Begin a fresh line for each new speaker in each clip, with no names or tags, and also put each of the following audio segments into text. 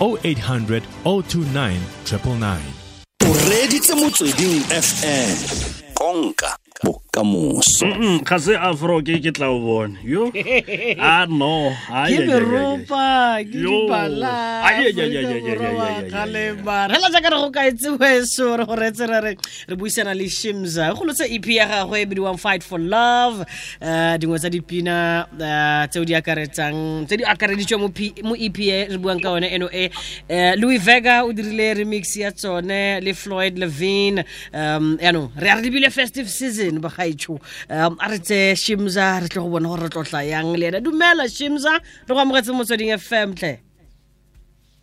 0800 029 999
o reditse fm konka bokamoso.
Mm, ga se afro ke ke tla o bone. Yo? A no.
Ke meropa ke hela jaaka re go kaetse weso re go retse re re re buisana le shimza. Go lotse ep ya gagwe e bidiwang fight for love. Um dingwe tsa dipina uh, tseo di akaretsang tse di akareditswe mo ep e re buang ka yone eno e. Uh, Louie Vega o dirile remix ya tsone le Floyd Levine um yaanong re a re lebile festive season bagaetsho um a re tse shimza re tle go bona gore re tlotla yang le ena dumela shimza re go amogetse motsweding fm tle.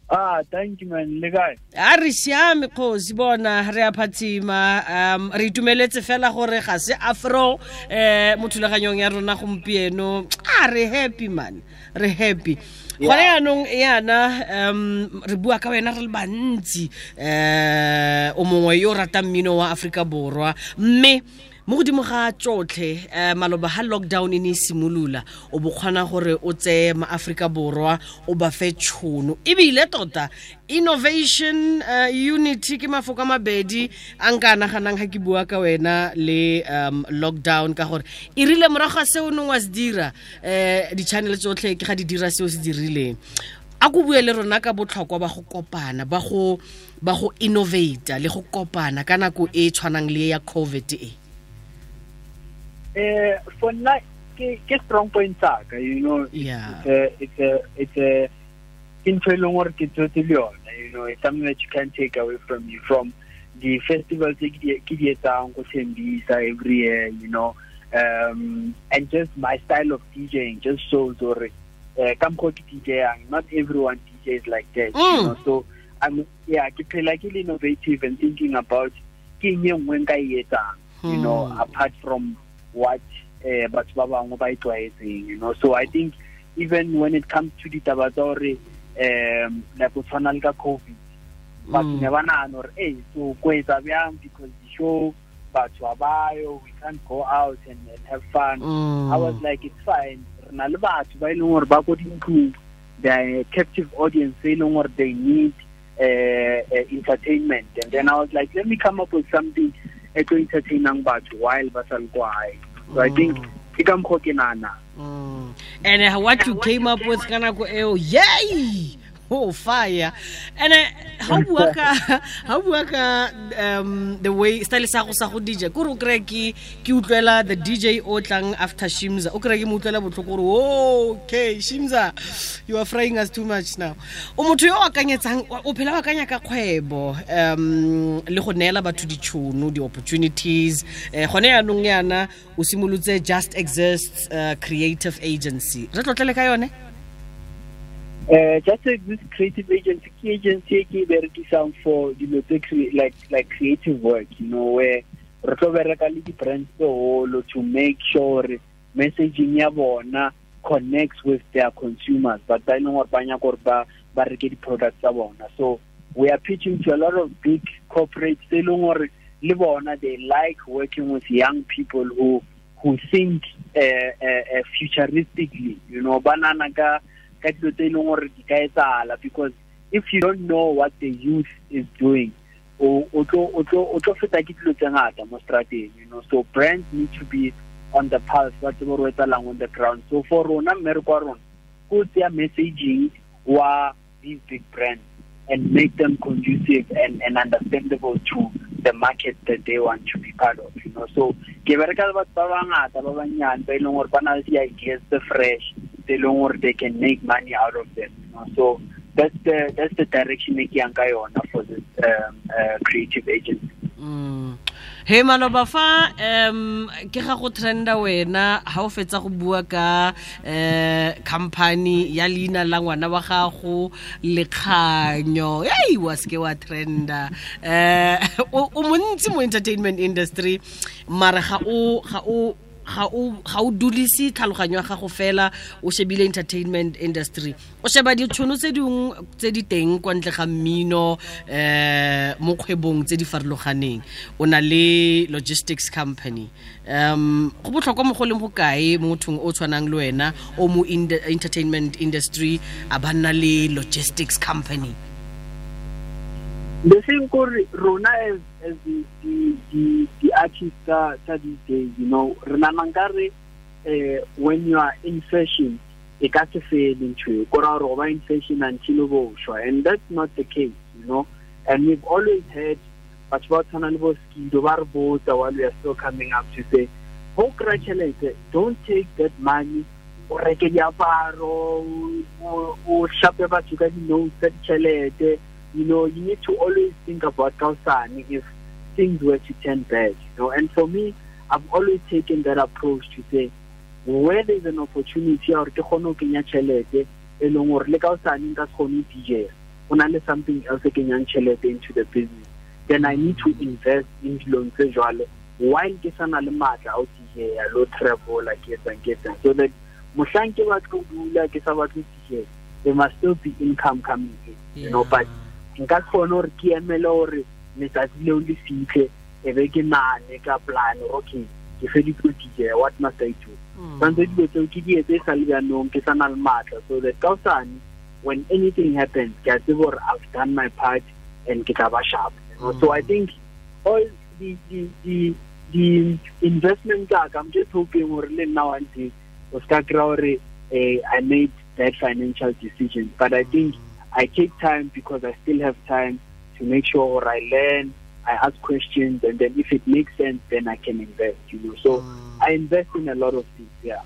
Ah, thank you man. Le kae?
a re siame kgosi bona re a phatsima. um re itumeletse fela gore ga se afro um mo thulaganyong ya rona gompieno. A re happy man. Re happy. Gone yaanong yana um re bua ka wena re le bantsi um o mongwe yo o ratang mmino wa aforika borwa. Mme mo godimo ga tsotlhe um maloba ga lockdown e ne e simolola o bo kgona gore o tseye maaforika borwa o ba fe tšhono. Ebile tota innovation uh, unity ke mafoko a mabedi a nka naganang ga ke bua ka wena le um, lockdown. Ka gore e rile morago ga seo neng wa se dira um di-channel tsotlhe ke ga di dira seo se dirileng. A ko bue le rona ka botlhokwa ba go kopana ba go innovata le go kopana ka nako e e tshwanang le ya covid e
Eh, for now, ke ke strong point tsaka, you know.
Yeah.
It's a, it's a, it's a, into e leng gore ke tsotse you know, it's something that you can't take away from you, from the festivals tse ke di- ke di etsang ko Tembisa every year, you know, um, and just my style of DJing just shows gore uh, ka mokgwa ke DJang, not everyone DJs like that, you
Mm.
know, so I'm, yeah, ke phela ke innovative and thinking about ke eng e nngwe nka e etsang, you know,
Hmm.
apart from what uh, batho ba bangwe ba you know. So i think even when it comes to ditaba tsa gore um like o tshwana le ka covid batho
Mm.
ne ba nagana gore so ko etsa bjang? Because the show batho ba bayo we can't go out and, and have fun.
Mm.
i was like it's fine. Re na le batho ba e leng gore ba ko dintlong the captive audience e leng gore they need uh, uh, entertainment. And then i was like let me come up with something e tlo entertainang batho while ba sa le kwa gae so i think ke ka mokgwa ke nana
Mm. and uh, what you came up with ka nako eo yay oh fire. And ha o bua ka um the way style sa go sa go DJ kore o kry ke ke utlwela the DJ o tlang after Shimza. O kry ke mo utlwela botlhoko gore "Oh, okay Shimza you are frying us too much now. O motho yo o akanyetsang o phela o akanya ka kgwebo um le go neela batho ditšhono di-opportunities. Um gone yaanong yana o simolotse just exists uh, creative agency. Re tlotlele ka yone
uh, just like this creative agency ke agency ke berekisang for dilo tse like like creative work you know where re tlo bereka to make sure messaging ya bona connects with their consumers. But ba e leng gore ba nyaka bona. So we are pitching to a lot of big corporates tse e leng they like working with young people who who think uh, uh, futuristically you know. Ba nana ka ka dilo tse e leng gore di ka etsala because if you don't know what the youth is doing o tlo feta ke dilo tse ngata mo strateng you know. So brands need to be on the pulse ba tsebe gore o etsalang on the ground. So for rona mmereko wa rona ko tseya messaging wa these big brands and make them conducive and, and understandable to the market that they want to be part of you know. So ke bereka le batho ba bangata ba banyane ba e leng gore ba na le di-ideas tse fresh tse e leng they can make money out of them you know? So that's the that's the direction e ke yang ka for this um, uh, creative agency.
Mm. he maloba fa um ke ga go trenda wena ha o fetsa go bua ka eh company ya leina la ngwana wa gago lekganyo. Ei wa ske wa trenda. Eh o montsi mo entertainment industry mara ga o ga o ga o dulise tlhaloganyo ya gago fela o shebile entertainment industry. O sheba ditšhono tse dingwe tse di teng kwa ntle ga mmino um mo kgwebong tse di farologaneng. O na le logistics company. Um go botlhokwa mo go leng go kae mo mothong o tshwanang le wena o mo entertainment industry a ba nna le logistics company
the thing kore rona as as the the the, the artists ka ka these days you know re nana nkare eh when you are in fashion e ka se fele ntho kore gore go ba in fashion until o bošwa and that's not the case you know. And we've always had batho ba tshwana le bo skido ba re botsa while we are still coming up to say go kry don't take that money o reke diaparo o shape batho ka di-notes tsa ditšhelete you know, you need to always think about Kausani if things were to turn bad, you know. And for me, I've always taken that approach to say, where there's an opportunity or ke ho kenya tjhelete e le Kausani nka something else kenyang into the business. Then I need to invest in dilong while ke sana le matla a ho DJ lo travel ke etsang ke so that mohlang there must still be income coming in you know but nka kgona gore ke emele gore letsatsi leo le fitlhe e be ke nane ka plan. Okay ke feditse dj what must i do? Mm. Santse dilo tseo ke di etse e sa le jaanong ke sa na le maatla so that ka osane when anything happens ke a tsebe gore i've done my part and ke tla ba sharp. So i mm. think all the the the the investment tsaka i'm just hoping gore le nna one day o ska kry gore eh, i made that financial decision. But i think mm. I take time because I still have time to make sure I learn, I ask questions, and then if it makes sense, then I can invest. You know, so mm. I invest in a lot of things. Yeah.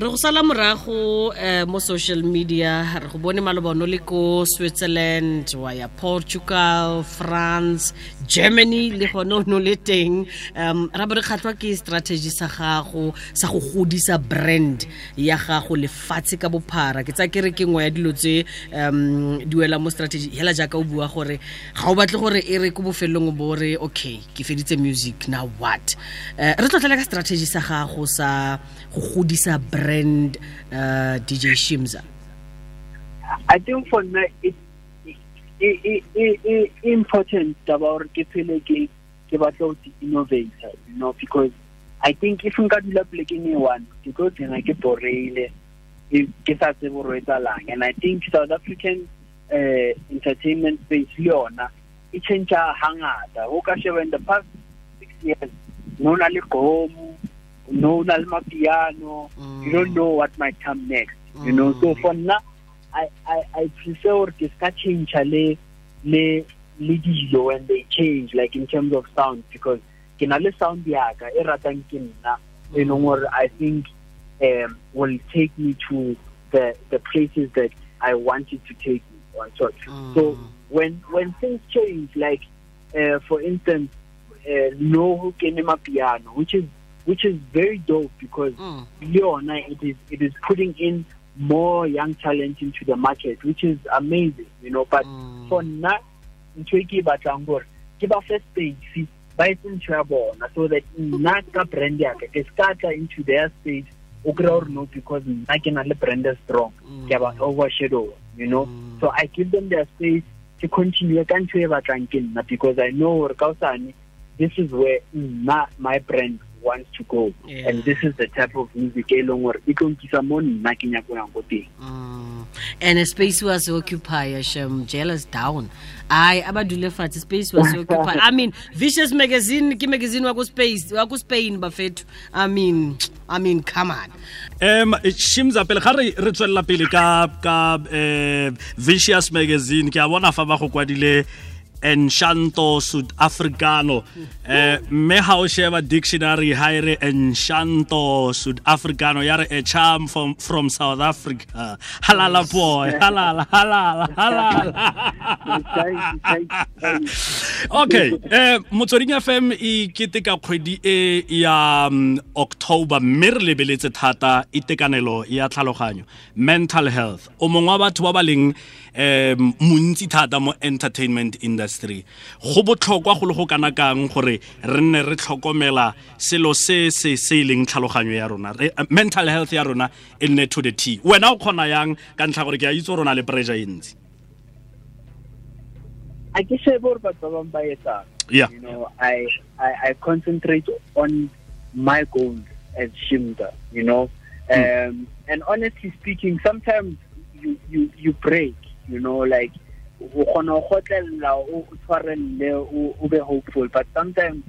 Re go sala morago um mo social media re go bone malobano le ko switzerland wa ya portugal france germany le gone o ne le teng. Um ra bo re kgatlhwa ke strategy sa gago sa go godisa brand ya gago lefatshe ka bophara. Ke tsa ke re ke ngwe ya dilo tse um di wela mo strategy hela jaaka o bua gore ga o batle gore e re ko bofelelong bo re okay ke feditse music now what? Uh, re tlotlhele ka strategy sa gago sa go godisa brand uh, dj shimza?
I think for me, it it it, it, it important about ke phele ke ke you know because I think if nka dula plekeng e one ke tlo tsena ke boreile ke sa and I think South African uh, entertainment space le yona e change hangata. In the past six years no na no na le mapiano. You don't know what might come next you know. So for now I I I prefer ke ska change le le dilo when they change like in terms of sound because ke na le sound ya ka e ratang ke nna. E leng gore I think um will take me to the the places that I wanted to take me on so so when when things change like uh, for instance uh, no kenema piano which is which is very dope because
Mm.
Leona it is it is putting in more young talent into the market which is amazing you know. But hmm. for now, ntho e ke e batlang gore ke ba first space ba etse ntho ya so that nna ka brand ke tla into their space o kry gore no because ke na le brand strong hmm. ke a overshadow you know. Hmm. So i give them their space ke continue ka ntho e batlang ke because i know this is where nna my brand wants to go.
Yeah.
and this is the type of music e leng gore e tlo nkisa mo nna ke nyako yang ko teng.
Mm. and a space was occupy shem jealous down. Ai abadule fatshe space was occupied. I mean vicious magazine ke magazine wa ko space wa ko spain bafethu. I mean i mean come on.
Um shimza pele ga re re tswelela pele ka ka eh, vicious magazine ke a bona fa ba go kwadile enchanto sudafricano. Eh mme ha o sheba dictionary ha e re enchanto sudafricano. Ya re a charm from, from south africa. Halala boy halala halala halala. Okay eh motsweding fm e keteka kgwedi e ya um, october mme re lebeletse thata itekanelo ya tlhaloganyo mental health. O mongwe wa batho ba ba leng um montsi thata mo entertainment industry industry. Go botlhokwa go le go kana kang gore re nne re tlhokomela selo se se se e leng tlhaloganyo ya rona. Mental health ya rona e nne to the t. Wena o kgona yang ka ntlha gore ke a itse rona le pressure e ntsi?
I guess
yeah.
You know I, I i concentrate on my goals as shimda you know? Um and honestly speaking sometimes you you you break you know like o kgona go gotlella o o tshwarelle o o be hopeful but sometimes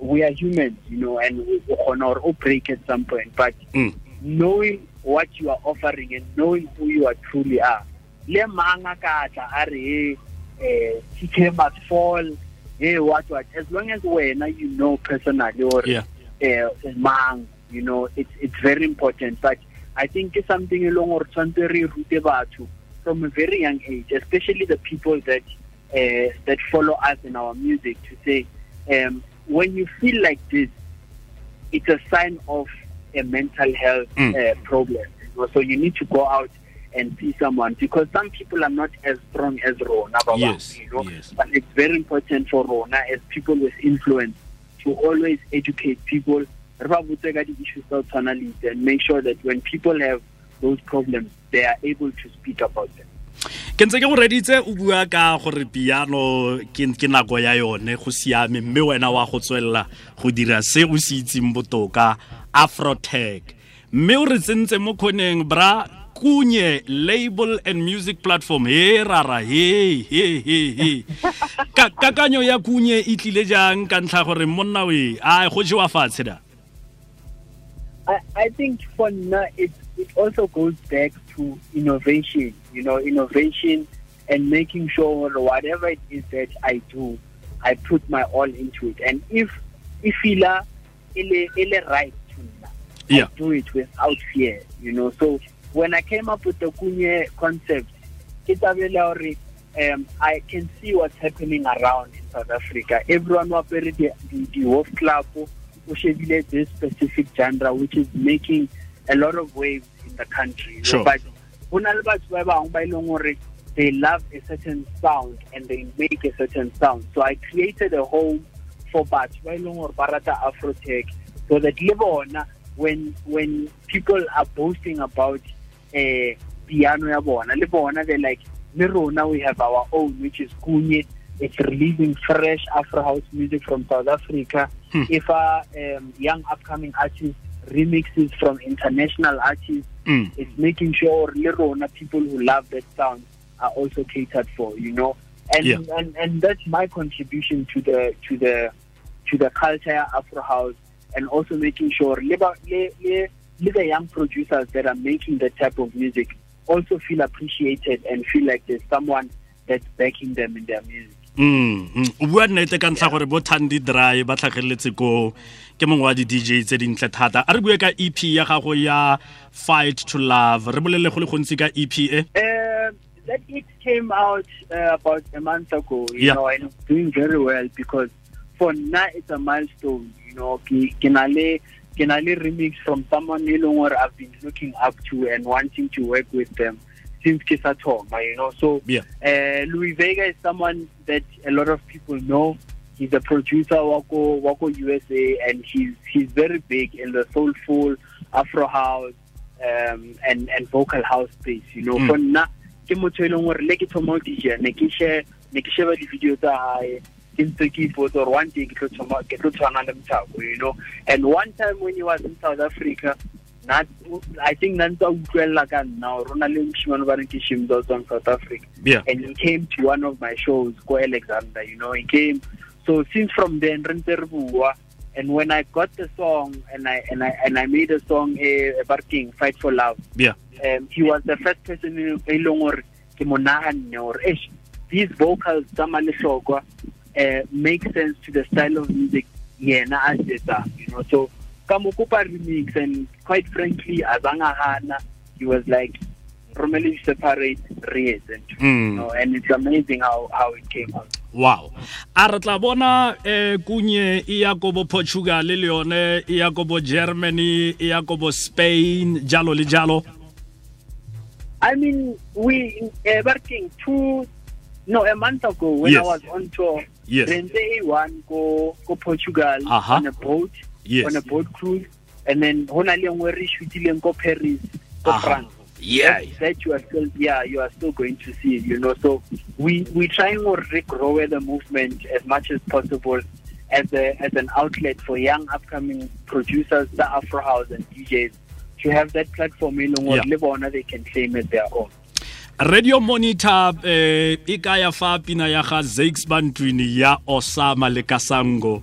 we are humans you know and o kgona gore o break at some point but
Mm.
knowing what you are offering and knowing who you are truly are le mang a ka tla a re eh TK must fall hey what what as long as wena you know personally or
Yeah.
eh mang you know it's it's very important but i think it's something along or tshwantse re rute batho from a very young age especially the people that uh, that follow us in our music to say um when you feel like this it's a sign of a mental health
Mm.
uh, problem. So you need to go out and see someone because some people are not as strong as Rona. Baba,
Yes,
you know?
yes.
But it's very important for Rona as people with influence to always educate people re ba botse di-issues tsa go tshwana le itse, and make sure that when people have those problems, they are able to speak about them.
ke ntse ke go reditse o bua ka gore piano ke nako ya yone go siame mme wena wa go tswelela go dira se o se itseng botoka afrotech. Mme o re tsentse mo kgoneng bra kunye label and music platform he rara he he he he. Ka kakanyo ya kunye e tlile jang ka ntlha gore monna we a go jewa fatshe da
I, I think for now it it also goes back to innovation, you know, innovation and making sure whatever it is that I do, I put my all into it. And if if ila ile ile right to
Yeah.
I do it without fear, you know. So when I came up with the kunye concept, um, I can see what's happening around in South Africa. Everyone operates the, the, the Wolf Club, who shebile this specific genre, which is making a lot of waves in the country.
Sure.
But ho na le batho ba bang ba e leng hore they love a certain sound and they make a certain sound. So I created a home for batho ba e leng hore ba rata Afrotech so that le bona when when people are boasting about uh, piano ya bona le bona they're like le rona we have our own which is kunye it's releasing fresh afro house music from south africa if our um, young upcoming artists remixes from international artists
Mm.
it's making sure le rona people who love that sound are also catered for you know and
Yeah.
and and that's my contribution to the to the to the culture afro house and also making sure the young producers that are making that type of music also feel appreciated and feel like there's someone that's backing them in their music
Mm, mm. o bua nnete ka ntlha gore bo thandi dry ba tlhageletse ko ke mongwe wa di-dj tse dintle thata a re bue ka ep ya gago ya fight to love re bolele go le gontsi ka ep e
Uh, that it came out uh, about a month ago, you
Yeah.
know, and it's doing very well because for now it's a milestone, you know. Ki- Kinale, Kinale remix from someone I've been looking up to and wanting to work with them since Kisatoma, you know. So
Yeah.
uh, Louie Vega is someone that a lot of people know. He's a producer Wako Wako USA and he's he's very big in the soulful Afro house um, and and vocal house space, you know.
Mm.
For nna ke motho e leng gore le ke thoma dija ne ke share ne ke sheba di-video tsa hae ke ntse ke ipotsa gore one day ke tlo thoma- ke tlo tshwana le Mthako, you know and one time when he was in south africa na i think na ntse a utlwelela ka nna o na le moshimane ba reng ke shimza o south africa.
Yeah.
And he came to one of my shows go alexandra you know he came. So since from then re ntse re bua and when i got the song and i and i and i made a song eh, about king fight for love.
Yeah.
Um, he was the first person e e leng gore ke mo naganne gore eish these vocals tsa malehlokwa uh, make sense to the style of music yena a se etsang you know. So ka mo kopa remix and quite frankly a hana he was like romele separate re etse mm. you
Mm.
know and it's amazing how how it came out
wow a re tla bona eh kunye e ya ko bo portugal le yone e ya ko bo germany e ya ko bo spain jalo le jalo
I mean, we uh, working two no a month ago when
Yes.
I was on tour.
Yes.
Then day one go go Portugal
Uh-huh.
on a boat
Yes.
on a boat cruise, and then hona le nngwe re shootileng ko Paris ko. France.
yeah
that, that you are still yeah you are still going to see you know so we we trying to regrow the movement as much as possible as a as an outlet for young upcoming producers the afro house and djs to have that platform in
Yeah.
on they can claim as their own
radio monitor eh e ka ya fa pina ya ga Zakes Bantwini ya Osama le Kasango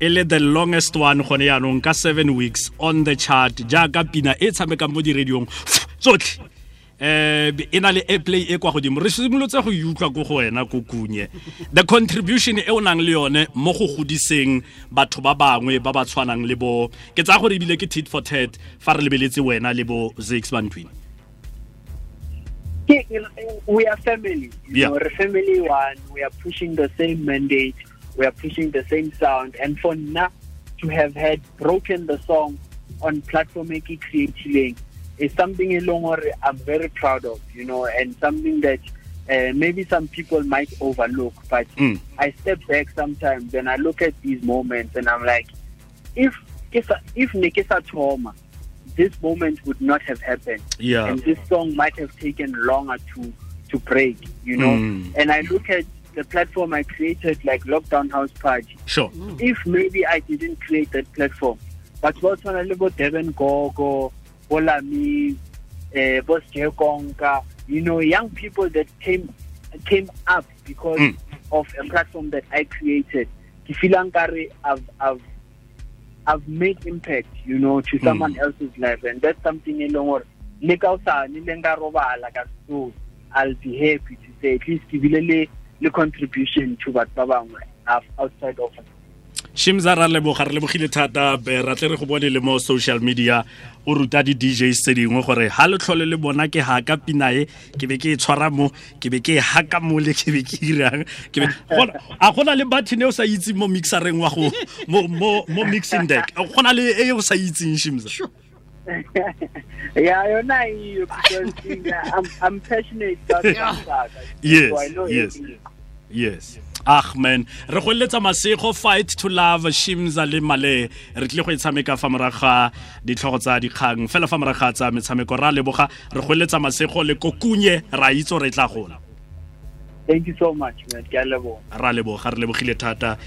e le the longest one gone yaanong ka seven weeks on the chart jaaka pina e tshamekang mo diradiong tsotlhe eh e na le airplay e kwa godimo re simolotse go e utlwa ko go wena ko kunye the contribution e o nang le yone mo go godiseng batho ba bangwe ba ba tshwanang le bo ke tsaya gore ebile ke tit for tat fa re lebeletse wena le bo Zakes Bantwini
we are family. You
Yeah.
know, we're family one. We are pushing the same mandate. We are pushing the same sound. And for now to have had broken the song on platform Eki creating is something along I'm very proud of, you know, and something that uh, maybe some people might overlook. But
Mm.
I step back sometimes and I look at these moments and I'm like, if if if Nikisa Toma, this moment would not have happened
yeah
and this song might have taken longer to to break, you know.
Mm.
And I look at the platform I created, like Lockdown House Party.
sure
If maybe I didn't create that platform, but what's on a little Devin Gogo, Bolami, uh, Boss Konka, you know, young people that came came up because
Mm.
of a platform that I created. Nkare I've I've I've made impact, you know, to someone else's life, and that's something in or le ka osane le nka robala ka so I'll be happy to say at least le le contribution to batho ba bangwe outside of
shimza ra leboga re lebogile thata ra tle re go bone le mo social media o ruta di-djs tse dingwe gore ha le tlhole le bona ke haka ka pinae ke be ke e tshwara mo ke be ke e haka mole ke be ke irang ke be gona- a gona le button e o sa itseng mo mixereng wa go mo, mixing deck go na le e o sa itseng shimza
yeah, yona hiyo because uh, I'm, I'm passionate about Saka.
Yes,
so I know
yes.
everything.
yes ah man re go eletsa masego fight to love shimza le male re tlile go e tshameka fa morago ga ditlhogo tsa dikgang fela fa morago ga tsa metshameko ra leboga re go eletsa masego le kokunye ra itse gore e tla gola
Thank you so much, man. Ke a leboha.
ra leboga re lebogile thata